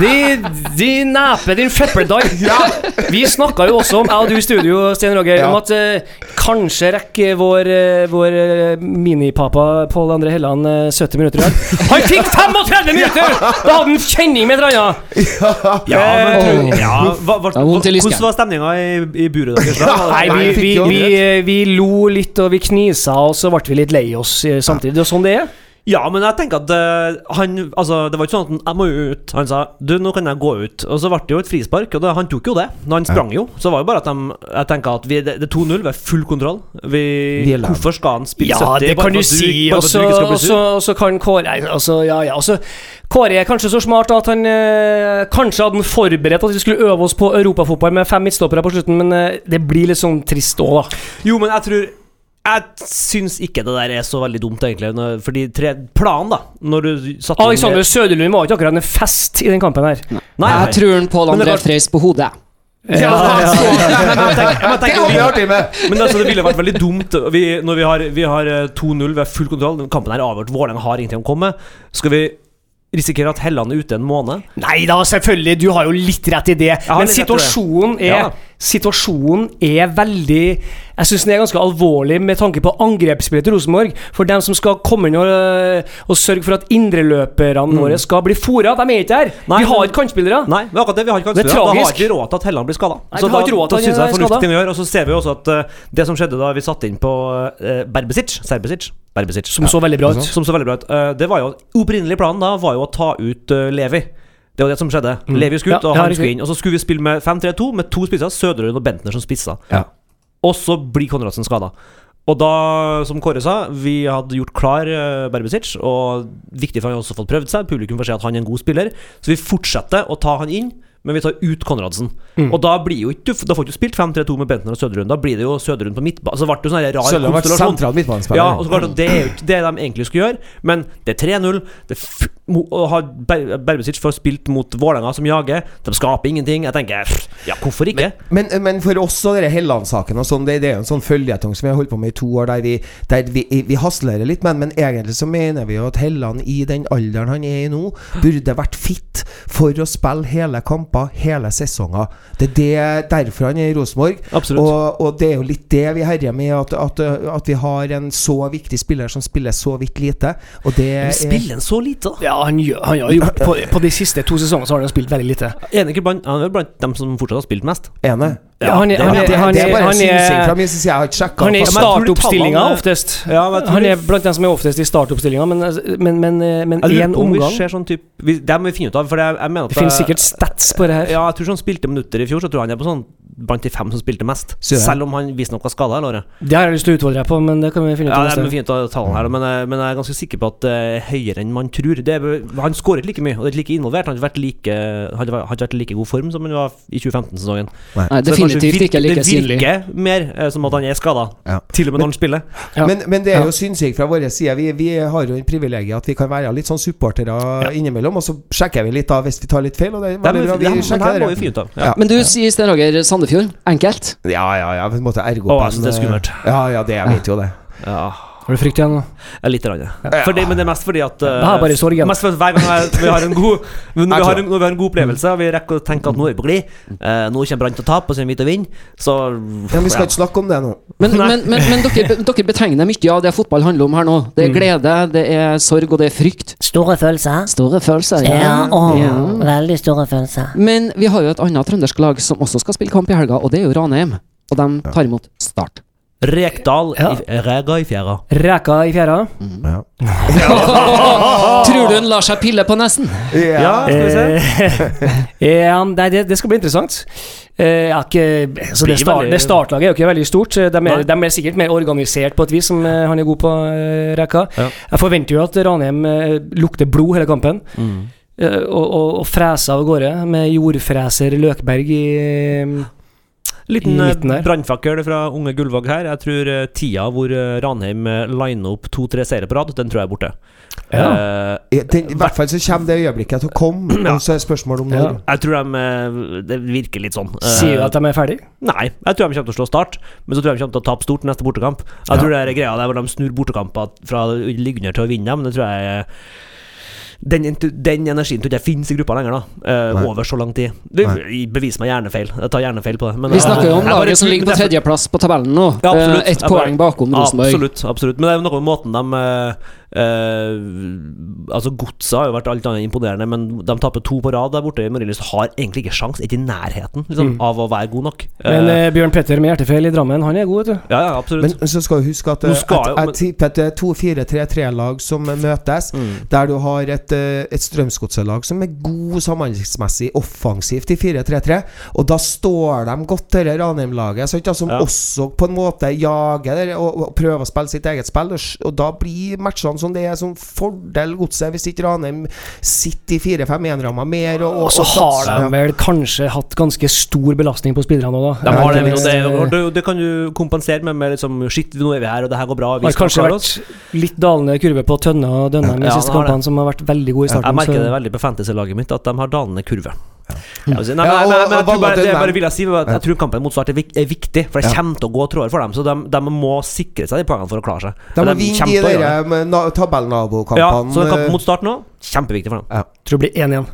De, de nepe din feppeldai. Vi snakka jo også om, jeg og du i studio, Sten Roger, Ja. om at eh, kanskje rekker vår, eh, vår eh, minipapa Pål André Helland eh, 70 minutter i dag. Han fikk 35 minutter! Da hadde han kjenning med et eller annet. Ja, men ja, hva, hva. Hvordan var stemninga i, i buret deres? da? Nei, vi, vi, vi, vi lo litt, og vi knisa, og så ble vi litt lei oss eh, samtidig. Det er sånn det er. Ja, men jeg tenker at uh, han Altså, det var ikke sånn at han Jeg må jo ut. Han sa Du, nå kan jeg gå ut. Og så ble det jo et frispark, og det, han tok jo det. Men han sprang jo. Så det var jo bare at de Jeg tenker at vi, det, det er 2-0, vi har full kontroll. Vi, Vi hvorfor skal han spille Ja, 70? det kan du si. Og så kan Kåre altså, Ja, ja. Også, Kåre er kanskje så smart at han eh, kanskje hadde han forberedt at vi skulle øve oss på europafotball med fem midtstoppere på slutten, men eh, det blir litt sånn trist òg, da. Jo, men jeg tror Jeg syns ikke det der er så veldig dumt, egentlig. Når, fordi tre, planen, da Når du satte Alexander Søderlund var ikke akkurat en fest i den kampen her. Nei, Jeg tror han Pål Men André var- Freis på hodet. Ja, ja, ja. <laughs> Men tenker- men vi vi- artig med! Men altså, det ville vært veldig dumt vi, når vi har, vi har eh, 2-0, vi har full kontroll. Kampen er avgjort. Vålerenga har ingenting å komme med. Skal vi risikere at Helland er ute en måned? Nei da, selvfølgelig, du har jo litt rett i det. Men situasjonen er, Ja. Situasjonen er veldig Jeg syns den er ganske alvorlig med tanke på angrepsspillet til Rosenborg. For dem som skal komme inn og, øh, og sørge for at indreløperne våre skal bli fora, de er ikke her. Nei, vi har ikke kantspillere. Nei, men akkurat det, vi har ikke er kantspillere. Da har ikke råd til at Helland blir skada. Så da, da, ikke da syns jeg det er er fornuftig ting å gjøre. Og så ser vi også at uh, det som skjedde da vi satte inn på uh, Berbesic Serbesic Berbesic. Som så bra ut. Som så veldig bra ut. Uh, det var jo Opprinnelig planen da var jo å ta ut uh, Levi. Det var det som skjedde. Levi skulle ut, og han skulle inn. Og så skulle vi spille med 5-3-2 med to spisser, Søderlund og Bentner som spisser. Ja. Og så blir Konradsen skada. Og da, som Kåre sa, vi hadde gjort klar uh, Berbesic, og viktig for han har også fått prøvd seg. Publikum får se at han er en god spiller. Så vi fortsetter å ta han inn, men vi tar ut Konradsen. Mm. Og da blir jo ikke Da får du ikke spilt 5-3-2 med Bentner og Søderlund. Da blir det jo Søderlund på midtbane. Så ble det jo sånn rar har vært konstellasjon. sentral midtbanespiller. Ja, og så klart Det er jo ikke det de egentlig skulle gjøre, men det er 3-0. Det Å Berbesic får spilt mot Vålerenga, som jager. De skaper ingenting. Jeg tenker Ja, hvorfor ikke? Men, men for oss og denne Helland-saken og sånn, det, det er jo en sånn føljetong som vi har holdt på med i to år, der vi, der vi, vi haslerer litt med men egentlig så mener vi jo at Helland i den alderen han er i nå, burde vært fit for å spille hele kamper, hele sesonger. Det er det, derfor han er i Rosenborg. Og, og det er jo litt det vi herjer med, at, at, at vi har en så viktig spiller som spiller så vidt lite. Og det Men er spiller han så lite, da? Ja, han, gjør- han har gjort på, på de siste to sesongene så har han spilt veldig lite. Er han ikke blant, han er blant dem som fortsatt har spilt mest? ene. Ja, han er- han er- han det er bare han synsing fra er, er i startoppstillinga oftest. Ja, men Han er blant dem som er oftest i startoppstillinga, men men, men, men én vi omgang ser sånn typ Det må vi finne ut av, for jeg, jeg mener at Det finnes sikkert stats på det her. Ja, jeg tror han spilte minutter i fjor, så tror jeg han er på sånn blant de fem som spilte mest. Selv om han visstnok var skada i låret. Det har jeg lyst til å utfordre deg på, men det kan vi finne ut Ja, det er fint å ta her, men, jeg- men jeg er ganske sikker på at det er høyere enn man tror. Det er, han skårer ikke like mye, og det er ikke like involvert. Han har ikke vært vært i like god form som han var i 2015-sesongen. Nei, Så det definitivt virker- ikke like synlig. Det virker mer eh, som at han er skada, Ja. til og med når han spiller. Ja. Men, men det er jo synsing fra vår side. Vi, vi har jo en privilegium at vi kan være litt sånn supportere innimellom, og så sjekker vi litt da hvis vi tar litt feil. Og det er Ja, men, veldig bra. ja, Vi men sjekker må vi det. finne ut. Ja. Ja. Men du sier Sten Roger Sandefjord. Enkelt. Ja, ja, ja. På en måte ergo Å, jeg synes det er skummelt. Ja, ja, det jeg vet jo det. Ja. Har du frykt igjen nå? Ja, Litt. Rann, ja. For det, men det er mest fordi at uh, Det er bare sorgen. Mest fordi hver gang vi har en god <laughs> Når vi har en, når vi har en god opplevelse, og vi rekker å tenke at nå er vi på glid, uh, nå kommer Brann til å tape, og så kommer vi til å vinne, så Ja, vi skal ikke snakke om det nå. Men, men, men, men dere, dere betegner mye av det fotball handler om her nå. Det er glede, det er sorg, og det er frykt. Store følelser. Store følelser. Ja, å, Ja. veldig store følelser. Men vi har jo et annet trøndersk lag som også skal spille kamp i helga, og det er jo Ranheim. Og de tar imot Start. Rekdal Ja. i, Rega i fjæra. Reka i fjæra. Ja. <laughs> Tror du han lar seg pille på nesen? Ja, skal vi se. Eh, <laughs> ja, nei, det, det skal bli interessant. Eh, ikke, altså det, start, det startlaget er jo ikke veldig stort. De er, de er sikkert mer organisert på et vis, som eh, han er god på, eh, Reka. Ja. Jeg forventer jo at Ranheim eh, lukter blod hele kampen. Mm. eh, og, og, og freser av gårde med jordfreser Løkberg i eh, Liten eh, brannfakkel fra unge Gullvåg her. Jeg tror eh, tida hvor eh, Ranheim liner opp to-tre seire på rad, den tror jeg er borte. Ja. Uh, I den- I hvert fall så kommer det øyeblikket til å komme, og så er spørsmålet om når. Ja. jeg tror de Det virker litt sånn. Uh, Sier du at de er ferdige? Nei, jeg tror de kommer til å slå Start, men så tror jeg de kommer til å tape stort neste bortekamp. Jeg Ja. tror det er greia der hvor de snur bortekamper fra å ligge under til å vinne, men det tror jeg er- den, den energien tror ikke jeg finnes i gruppa lenger, da. Uh, over så lang tid. Det, bevis meg gjerne feil. Jeg tar gjerne feil på det. Men, Vi snakker jo om bare laget som ligger på tredjeplass på tabellen nå. Ja, absolutt. Eh, Ett poeng bakom Rosenborg. Absolutt, absolutt. Men det er jo noe med måten de eh, Eh, altså Godset har jo vært alt annet imponerende, men de taper to på rad der borte. Marienlyst har egentlig ikke sjans, ikke i nærheten liksom, Mm. av å være god nok. Men Eh, eh, Bjørn Petter med hjertefeil i Drammen, han er god, vet du. ja, ja, absolutt. Men så skal du huske at eh, skal tipper at det er to 4-3-3-lag som møtes, Mm. der du har et, eh, et Strømsgodset-lag som er god samhandlingsmessig offensivt i 4-3-3, og da står de godt dette Ranheim-laget, som Ja. også på en måte jager og, og prøver å spille sitt eget spill, og, og da blir matchene som det er som fordel Godset, hvis ikke Ranheim sitter i 4-5-1-ramma mer. Og, og, Og så har de vel kanskje hatt ganske stor belastning på spillerne òg, da. De har det, det- det, det, det kan du kompensere med, med liksom Shit, nå er vi her, og det her går bra. Vi Har kanskje vært litt dalende kurve på Tønne og Dønnem de Ja, siste kampene, som har vært veldig gode i starten. Jeg merker så- det veldig på fantasy-laget mitt, at de har dalende kurve. Altså, nei, men, men, men, jeg tror bare, det jeg bare vil jeg si, at jeg tror kampen mot Start er, viktig, for det Ja. kommer til å gå tråder for dem. Så de, de må sikre seg de poengene for å klare seg. De må vinne de der med na- Ja, så den kampen eh, mot Start nå, kjempeviktig for dem. tror det blir 1-1.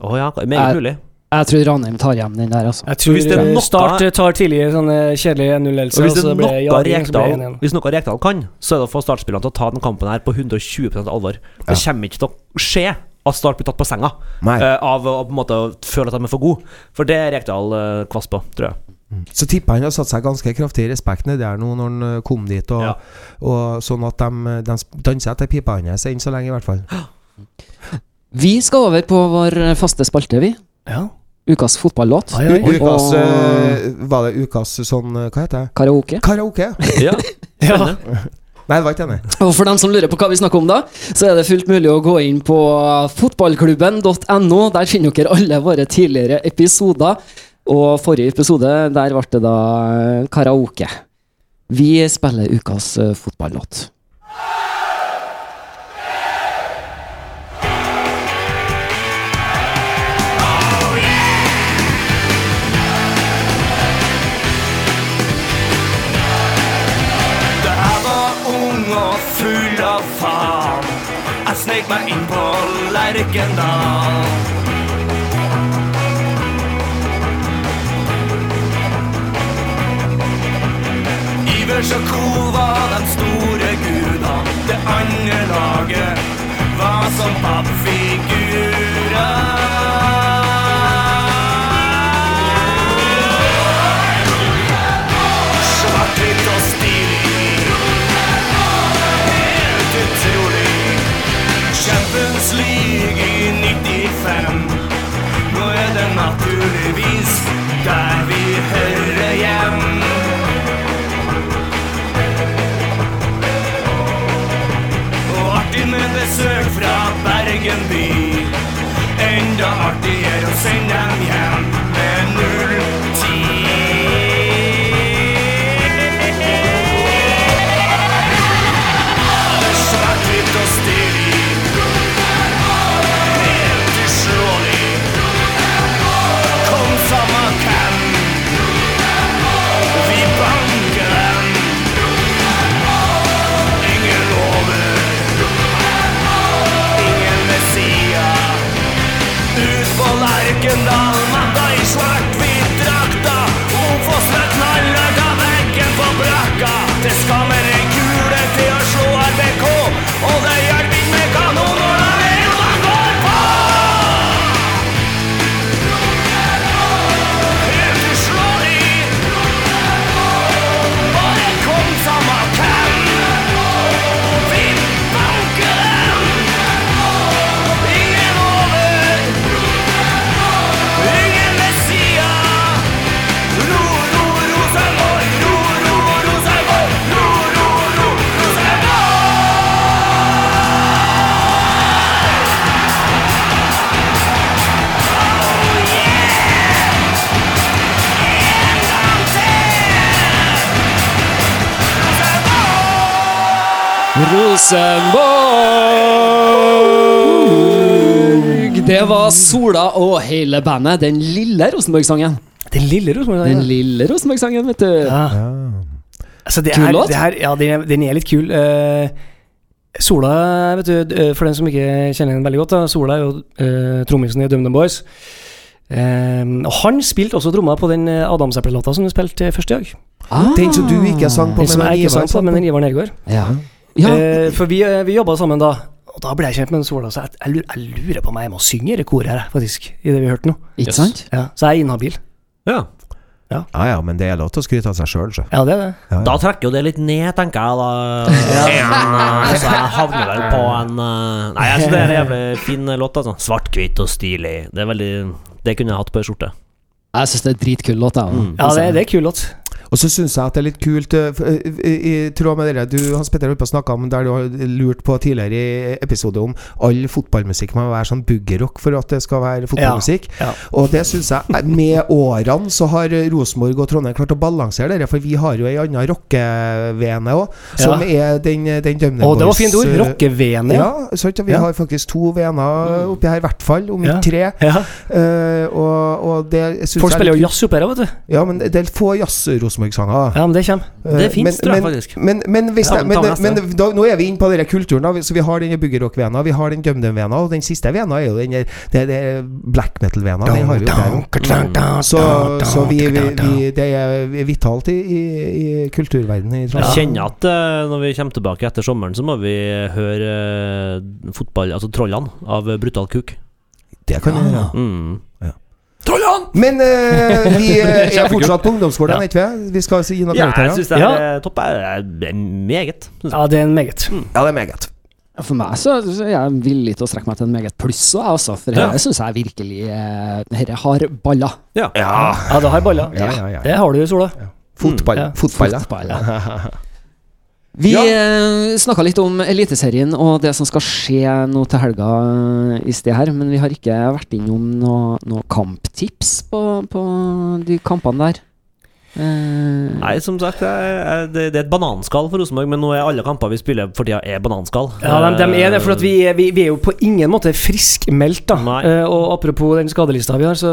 Oh, ja, meget mulig. Jeg tror Ranheim tar hjem den der, altså. Jeg tror hvis det er eh, noe- Start eh, tar tidlig sånne kjedelige kjedelig 1-0-ledelse, Og hvis og det så blir noe det jaging, Rekdal Hvis noe Rekdal kan, så er det å få startspillerne til å ta den kampen her på 120% alvor. Det kommer ikke til å skje at Start blir tatt på senga Nei. eh, av å på en måte føle at de er for gode. For det er Rekdal uh, kvass på, tror jeg. Så tipper han har satt seg ganske kraftig i respekt nedi der nå når han eh, kom dit, og, Ja. og sånn at de, de danser etter pipa hans enn så lenge, i hvert fall. <gasps> Vi skal over på vår faste spalte, vi. Ja. Ukas fotballåt. Oi. U- Ukas Og- eh, Var det ukas sånn eh, Hva heter det? Karaoke. Karaoke? Ja, <laughs> Ja. Nei, det var ikke enig. Og for dem som lurer på hva vi snakker om da, så er det fullt mulig å gå inn på fotballklubben.no. Der finner dere alle våre tidligere episoder. Og forrige episode, der ble det da karaoke. Vi spiller ukas eh, fotballåt. Snek meg inn på Lerkendal Ivers og Co var de store gudene Det andre laget var som pappfigurer Champions League i 95 Nå er det naturligvis der vi hører hjem. Og artig med besøk fra Bergen by. Enda artigere å sende dem hjem Rosenborg! Det var Sola og hele bandet. Den lille Rosenborg-sangen. Den lille Rosenborg. Den ja. lille Rosenborg-sangen, vet du. Ja. Altså, det Kul er, låt. det ja, den er, den er litt kul. Uh, Sola, vet du, eh, for den som ikke kjenner den veldig godt, da, Sola er jo uh, trommisen i DumDum Boys. Um, og han spilte også tromma på den Adamseple-låta som du spilte først i dag. Ah. Den som du ikke sang på, Den som jeg ikke sang på, men den Ivar Nergård. Ja. Ja. Eh, for vi, eh, vi jobba sammen da, og da ble jeg kjent med Sola, så jeg, jeg, lurer, jeg lurer på om jeg må synge i det koret her, faktisk, i det vi hørte nå. Ikke sant? Ja, så jeg er inhabil. Ja. Ja ja, men det er lov til å skryte av seg sjøl, så. Ja, det er det. Ja, ja. Da trekker jo det litt ned, tenker jeg. da <laughs> en, eh, Så jeg havner vel på en eh, Nei, jeg synes det er en <laughs> jævlig fin låt. altså Svart-hvitt og stilig. Det er veldig Det kunne jeg hatt på ei skjorte. Jeg syns det er dritkul låt, jeg. Mm. Ja, det, det er kul låt. Og så syns jeg at det er litt kult eh, eh, I, tråd med det du Hans Petter har snakka om der du har lurt på tidligere i episode om all fotballmusikk må være sånn boogerock for at det skal være fotballmusikk. Ja. Og det syns jeg eh, Med årene så har Rosenborg og Trondheim klart å balansere det, for vi har jo ei anna rockevene òg, som er den, den Dømne Å, det var fint ord. Boys, Rockevene. Ja, sant, vi Ja. har faktisk to vener oppi her, i hvert fall. Om Ja. ikke tre. Ja. Eh, og, og det jeg Folk er spiller jo jazz oppi her, vet du. Ja, men det er få jazz-Rosenborg-sanger. Ja, men det kommer. Det fins, finnes, tror jeg faktisk. Men, men, hvis Ja, det, men men, da, nå er vi inne på denne kulturen. Da. Så vi har denne boogie-rock-vena, vi har den dømdem-vena, og den siste vena er jo den det, det black metal-vena. Den har vi jo der. Så, så vi, vi, vi, det er vitalt i, i, i kulturverdenen i Jeg kjenner at eh, når vi kommer tilbake etter sommeren, så må vi høre eh, fotball Altså Trollene av Brutal Kuk. Det kan vi gjøre. Mm. Men uh, <laughs> vi eh, er fortsatt på ungdomsskolen, Ja. ikke vi? Vi skal gi noen Ja, jeg syns det er Ja. eh, topp. er er meget. Ja, det er en meget. Ja, det er meget. For meg så, så er jeg villig til å strekke meg til en meget pluss også. For Ja. her syns jeg virkelig eh, Dette har baller. Ja. Ja. Ja, det har baller. Ja, ja, ja. Det har du, Sola. Fotball. Ja. Fotball. Fotball, ja. <laughs> Vi Ja. ja. snakka litt om Eliteserien og det som skal skje nå til helga eh, i sted her, men vi har ikke vært innom noe, noe kamptips på, på de kampene der. Eh, Nei, som sagt, jeg, det, det er et bananskall for Rosenborg, men nå er alle kamper vi spiller for tida, er bananskall. Ja, de, de er det, for vi, er- vi, vi er jo på ingen måte friskmeldt. da Nei. Eh, Og apropos den skadelista vi har, så,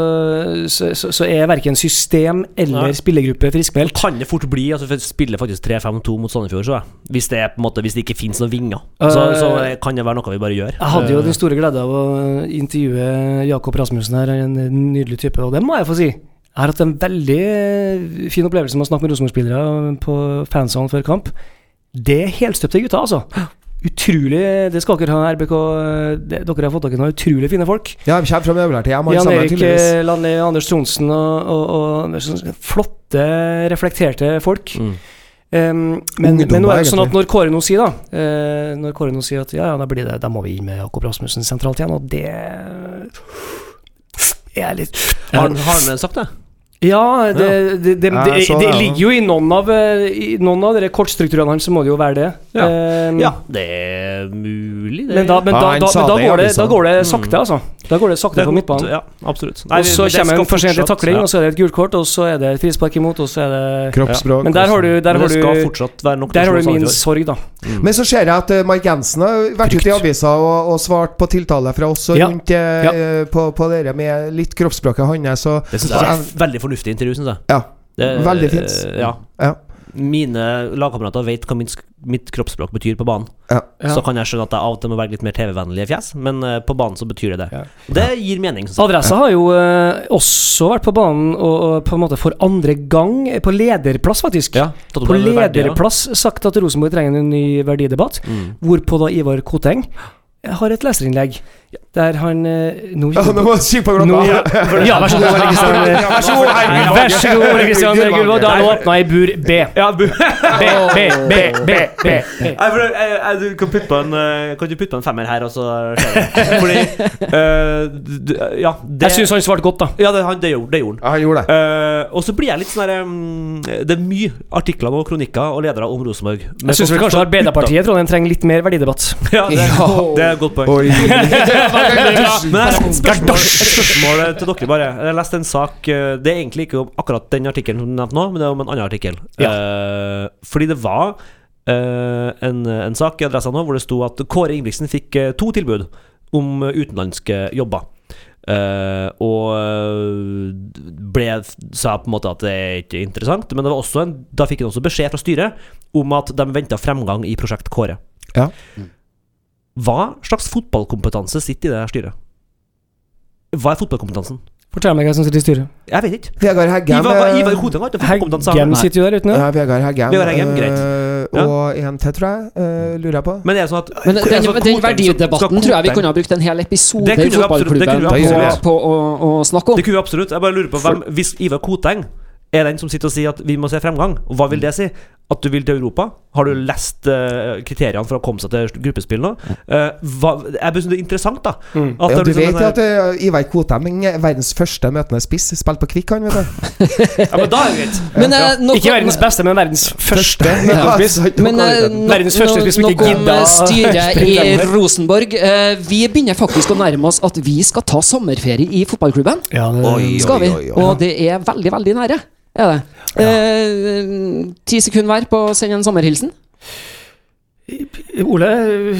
så, så, så er verken system eller Nei. spillergruppe friskmeldt. Kan det fort bli altså, for spiller faktisk 3-5-2 mot Sandefjord, så jeg. Hvis det, er, på en måte, hvis det ikke finnes noen vinger. Så, Eh, så kan det være noe vi bare gjør. Jeg hadde jo Eh, den store glede av å intervjue Jakob Rasmussen her, en nydelig type, og det må jeg få si. Jeg har hatt en veldig eh, fin opplevelse med å snakke med Rosenborg-spillere på fansene før kamp. Det er helstøpte gutter, altså. Utrolig Det skal dere ha, RBK. Det, dere har fått dere noen utrolig fine folk. Ja, vi kommer fra Møbler til hjem, Jan Erik eh, Landli, Anders Tronsen og, og, og sånn flotte, reflekterte folk. Mm. Um, men, men nå er det sånn at når Kåre nå sier da uh, Når Kåre nå sier at ja, ja, da blir det Da må vi inn med Jakob Rasmussen sentralt igjen, og det er litt har han sagt det? Ja, det, det, det, det, så det det, ja. ligger jo i noen av eh, I noen av dere kortstrukturene hans, så må det jo være det. Ja. Um, Ja, det er mulig, det. Men da, men da, da, men da, går det, da går det sakte, altså. Da går det sakte Det på midtbanen. Ja, absolutt. og så kommer en for sent til takling, ja. og så er det et gult kort, og så er det et frispark imot, og så er det Kroppsspråk. Men der har du, der har du, der har du min sorg, da. Mm. Men så ser jeg at eh, Mark Jensen har vært ute i avisa og, og svart på tiltale fra oss og Ja. rundt eh, på, på dere med litt kroppsspråket hans. Det synes jeg er veldig fornuftig intervju, syns jeg. ja, Det- Veldig fint. Ja. Ja. Mine lagkamerater vet hva mitt, mitt kroppsspråk betyr på banen. ja. Så kan jeg skjønne at jeg av og til må være litt mer TV-vennlige fjes, men eh, på banen så betyr det det. Ja. Det gir mening. Adressa har jo eh, også vært på banen, og, og på en måte for andre gang, på lederplass, faktisk. Ja, På lederplass verdi, sagt at Rosenborg trenger en ny verdidebatt, Mm. hvorpå da Ivar Koteng har et leserinnlegg der han eh, Nå må du kikke på klokka. ja, vær så god, Ole Kristian. Ja, vær så god, Ole Kristian Gullvåg. Da han åpna i bur B. Ja, bur <laughs> B, B, B, B, B. <laughs> Du kan, putte på en, eh, kan du putte på en femmer her, og så? <laughs> Fordi eh, Ja, det Jeg syns han svarte godt, da. Ja, det, han, det gjorde det. Gjorde. han. Ja, han gjorde det. Eh, og så blir jeg litt sånn um, Det er mye artikler og kronikker og ledere om Rosenborg. Jeg syns vi kanskje Arbeiderpartiet Trondheim trenger litt mer verdidebatt. Ja, det, Ja. det er et godt poeng. Et spørsmål, til dere, bare. Jeg leste en sak eh, Det er egentlig ikke om akkurat den artikkelen som du nevnte nå, men det er om en annen artikkel. Eh, fordi det var uh, en, en sak i Adressa nå hvor det sto at Kåre Ingebrigtsen fikk uh, to tilbud om utenlandske jobber. Uh, og ble, sa på en måte at det er ikke interessant, men det var også en, da fikk han også beskjed fra styret om at de venta fremgang i Prosjekt Kåre. Ja. Hva slags fotballkompetanse sitter i det her styret? Hva er fotballkompetansen? Fortell meg hva som sitter i styret. Jeg vet ikke. Vegard Heggem Ivar, eh, Ivar Koteng har ikke til Heggem sitter jo der ute nå. ja, Vegard Heggem. Vegard Heggem, greit. eh, Ja. Og en til, tror jeg. Uh, lurer jeg på. Men er det sånn at Men den, det sånn at den verdidebatten tror jeg vi kunne ha brukt en hel episode i fotballklubben det på, på å, å snakke om. Det kunne vi absolutt. Jeg bare lurer på hvem, Hvis Ivar Koteng er den som sitter og sier at vi må se fremgang, og hva vil det si? At du vil til Europa? Har du lest uh, kriteriene for å komme seg til gruppespill nå? Uh, hva, jeg synes det er interessant, da. Mm. At Ja, du liksom vet jo at uh, Ivar Kotem er verdens første møtende spiss. Spilte på Kvikk, han, vet du. <laughs> Ja, men da er det greit. Men, nok Ikke verdens beste, men verdens første. Ja, møtespiss. sant, Men Verdens første spiss som ikke om <laughs> styret i. Rosenborg. Eh, Vi begynner faktisk å nærme oss at vi skal ta sommerferie i fotballklubben. Ja, det, Oi, Skal vi? oi, oi. Og det er veldig, veldig nære. Er det. Eh, ti sekunder hver på å sende en sommerhilsen. Ole,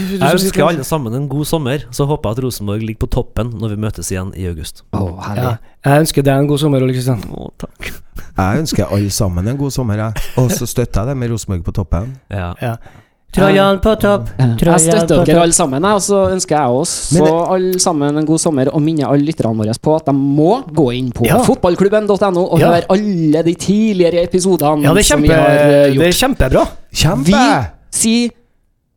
du Jeg ønsker alle sammen en god sommer. Så håper jeg at Rosenborg ligger på toppen når vi møtes igjen i august. Oh, herlig. Ja, jeg ønsker deg en god sommer, Ole Kristian. Oh, takk. Jeg ønsker alle sammen en god sommer, jeg. Og så støtter jeg det med Rosenborg på toppen. Ja. Ja. Trøyan på topp, Jeg støtter dere alle sammen, og så ønsker jeg oss så det- alle sammen en god sommer. Og minner alle lytterne våre på at de må gå inn på Ja. fotballklubben.no og Ja. høre alle de tidligere episodene Ja, det er, som vi har eh, det gjort. er kjempebra. Kjempe! Vi sier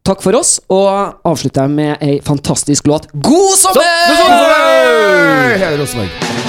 takk for oss, og avslutter med ei fantastisk låt. God sommer! God sommer! Hele Rosenborg.